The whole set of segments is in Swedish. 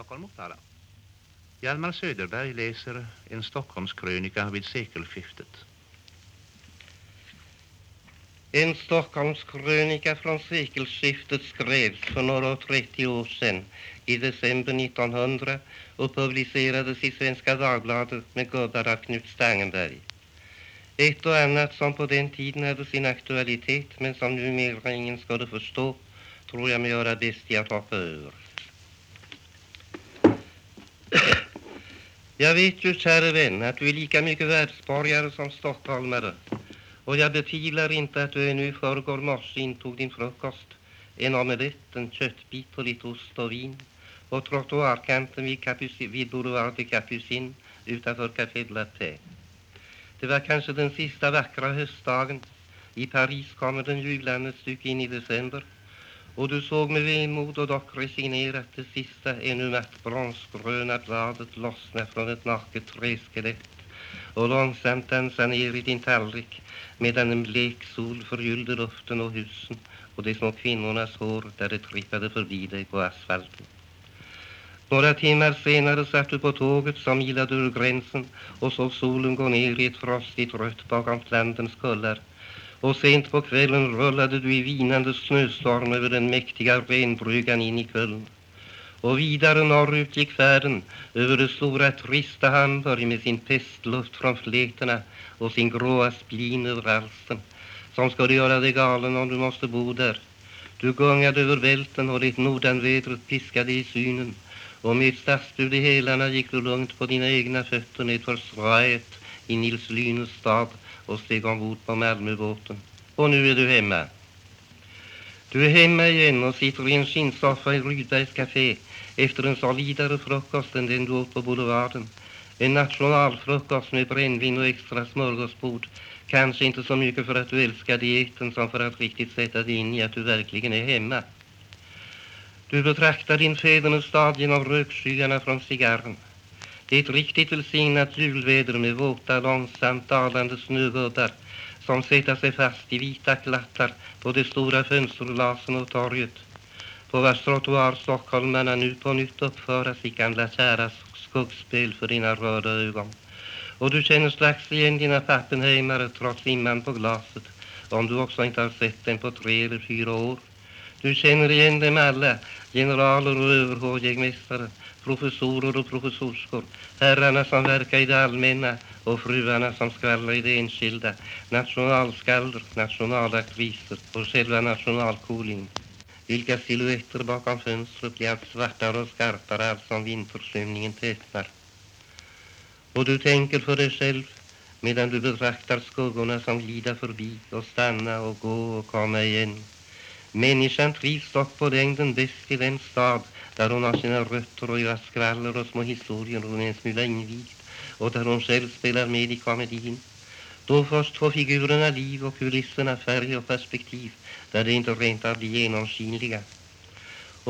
Stockholm Motala. Hjalmar Söderberg läser en Stockholmskrönika vid sekelskiftet. En Stockholmskrönika från sekelskiftet skrevs för några och 30 år sedan i december 1900 och publicerades i Svenska Dagbladet med gubbar av Knut Stangenberg. Ett och annat som på den tiden hade sin aktualitet men som numera ingen skulle förstå tror jag mig göra bäst i att hoppa över. Jag vet ju, käre vän, att du är lika mycket världsborgare som stockholmare och jag betvivlar inte att du ännu i förrgår morse intog din frukost, en omelett, en köttbit och lite ost och vin på trottoarkanten vid, vid Boulevard de Capucine utanför Café de la Paix. Det var kanske den sista vackra höstdagen. I Paris kommer den julan stycke in i december och du såg med vemod och dock resignerat det sista ännu matt bronsgröna bladet lossna från ett naket träskelett och långsamt dansa ner i din tallrik medan en blek sol förgyllde luften och husen och de små kvinnornas hår där det trippade förbi dig på asfalten. Några timmar senare satt du på tåget som ilade ur gränsen och såg solen gå ner i ett frostigt rött bakom Flanderns kullar. Och sent på kvällen rullade du i vinande snöstorm över den mäktiga renbryggan in i Köln. Och vidare norrut gick färden över det stora trista Hamburg med sin pestluft från flätorna och sin gråa splin över halsen som skulle göra dig galen om du måste bo där. Du gungade över välten och ditt nordanvädret piskade i synen och med stadsbud i hälarna gick du lugnt på dina egna fötter nedför Sraet i Nils Lynes stad och steg ombord på Malmöbåten. Och nu är du hemma. Du är hemma igen och sitter i en skinnsoffa i Rydbergs café efter en solidare frukost än den du åt på boulevarden. En nationalfrukost med brännvin och extra smörgåsbord. Kanske inte så mycket för att du älskar dieten som för att riktigt sätta dig in i att du verkligen är hemma. Du betraktar din fädernesstad genom rökskyarna från cigarren. Det är ett riktigt välsignat julväder med våta, långsamt dalande snögubbar som sätter sig fast i vita klattar på de stora fönsterglasen och torget på vars trottoar stockholmarna nu på nytt uppföra sitt gamla kära skuggspel för dina röda ögon. Och du känner strax igen dina pappenheimare trots imman på glaset om du också inte har sett dem på tre eller fyra år. Du känner igen dem alla, generaler och överhovjägmästare, professorer och professorskor, herrarna som verkar i det allmänna och fruarna som skvallrar i det enskilda, nationalskalder, nationalaktriser och själva nationalkolingen. Vilka silhuetter bakom fönstret blir allt svartare och skarpare allt som vindförsvämningen tätnar. Och du tänker för dig själv medan du betraktar skuggorna som glider förbi och stanna och gå och komma igen. Människan trivs dock på längden bäst i den stad där hon har sina rötter och gör skvaller och små historier hon är en smula invigt och där hon själv spelar med i komedin. Då först får figurerna liv och kulisserna färg och perspektiv där de inte rent av blir genomskinliga.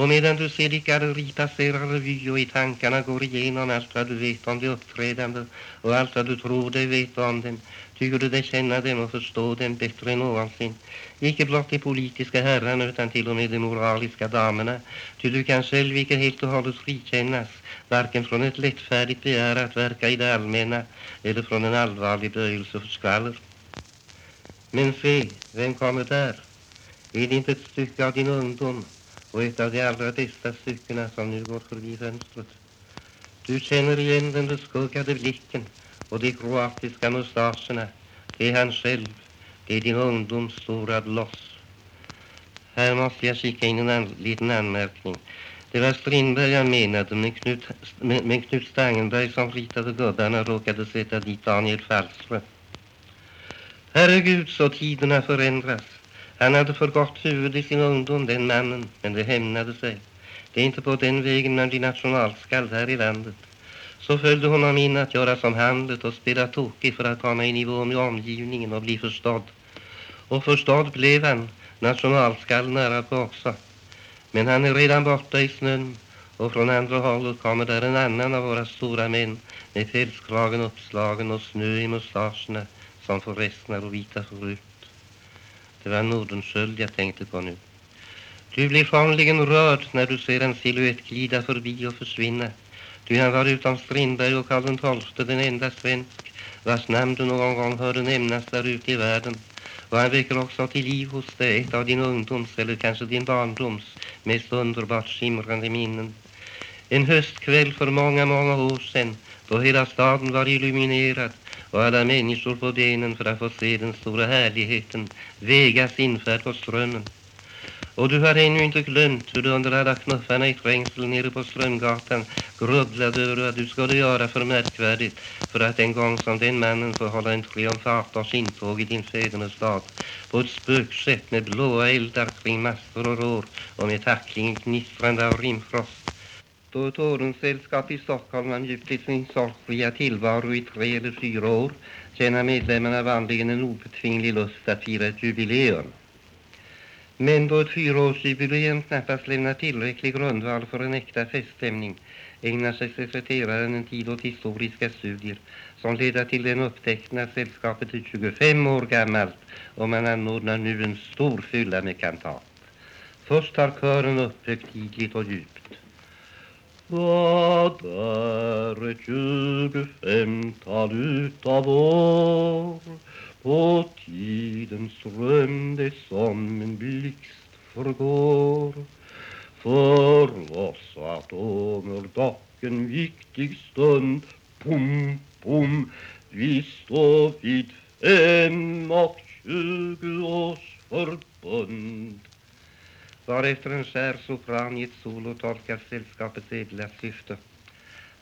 Och medan du ser ditt galleri revy och i tankarna går igenom allt vad du vet om de uppträdande och allt vad du tror dig veta om dem, tycker du dig känna dem och förstå dem bättre än någonsin. Icke blott de politiska herrarna utan till och med de moraliska damerna, ty du kan själv icke helt och hållet frikännas, varken från ett lättfärdigt begär att verka i det allmänna eller från en allvarlig böjelse för skvaller. Men se, vem kommer där? Är det inte ett stycke av din ungdom och ett av de allra bästa styckena som nu går förbi fönstret. Du känner igen den beskuggade blicken och de kroatiska mustascherna. Det är han själv. Det är din ungdoms stora bloss. Här måste jag skicka in en an liten anmärkning. Det var Strindberg jag menade, men Knut, men, men Knut Stangenberg som ritade gubbarna råkade sätta dit Daniel Fallström. Herregud, så tiderna förändras. Han hade för gott huvud i sin ungdom, den mannen, men det hämnade sig. Det är inte på den vägen man blir nationalskald här i landet. Så följde honom in att göra som Hamlet och spela tokig för att komma i nivå med omgivningen och bli förstådd. Och förstådd blev han, nationalskald nära på också. Men han är redan borta i snön och från andra hållet kommer där en annan av våra stora män med pälskragen uppslagen och snö i mustascherna som får och vita förut. Det var Nordenskjöld jag tänkte på nu. Du blir formligen rörd när du ser en siluett glida förbi och försvinna. Ty han var utan Strindberg och Karl XII den enda svensk vars namn du någon gång hörde nämnas där ute i världen. Och han väcker också till liv hos dig ett av din ungdoms eller kanske din barndoms mest underbart skimrande minnen. En höstkväll för många, många år sedan då hela staden var illuminerad och alla människor på benen för att få se den stora härligheten, Vegas infärd på strömmen. Och du har ännu inte glömt hur du under alla knuffarna i trängsel nere på Strömgatan grubblade över vad du skulle göra för märkvärdigt för att en gång som den mannen få hålla en triumfators intåg i din fädernesstad på ett spökskepp med blåa eldar kring master och rår och med tackling gnistrande av rimfrost. Då ett ordenssällskap i Stockholm har njutit sin sorgfria tillvaro i tre eller fyra år känner medlemmarna vanligen en obetvinglig lust att fira ett jubileum. Men då ett fyraårsjubileum knappast lämnar tillräcklig grundval för en äkta feststämning ägnar sig sekreteraren en tid åt historiska studier som leder till den upptäckten att sällskapet är 25 år gammalt och man anordnar nu en stor fylla med kantat. Först tar kören upp högtidligt och djupt. Vad är ett tjugofemtal utav år på tidens ström det som en blixt förgår. För oss atomer dock en viktig stund Pum, pum, vi står vid fem och tjugo års förbund varefter en skär sopran i ett solo tolkar sällskapets ädla syfte.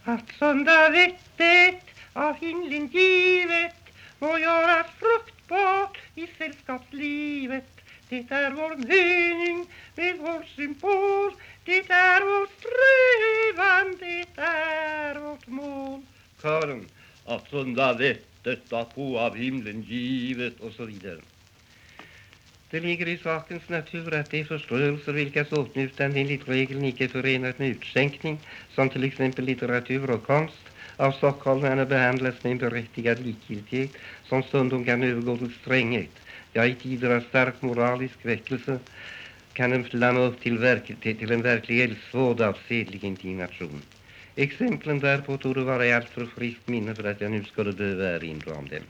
Att sunda vettet av himlen givet må göras fruktbart i sällskapslivet. Det är vår mening med vår symbol. Det är vår strävan, det är vårt mål. Kören, att sunda vettet att få av himlen givet och så vidare. Det ligger i sakens natur att de förströelser vilkas åtnjutande enligt regeln icke är förenat med utskänkning, som till exempel litteratur och konst, av stockholmarna behandlas med en berättigad likgiltighet som stundom kan övergå till stränghet. Ja, i tider av stark moralisk väckelse kan den flamma upp till, verk, till en verklig eldsvåda av sedlig indignation. Exemplen därpå torde vara i alltför friskt minne för att jag nu skulle behöva erinra om dem.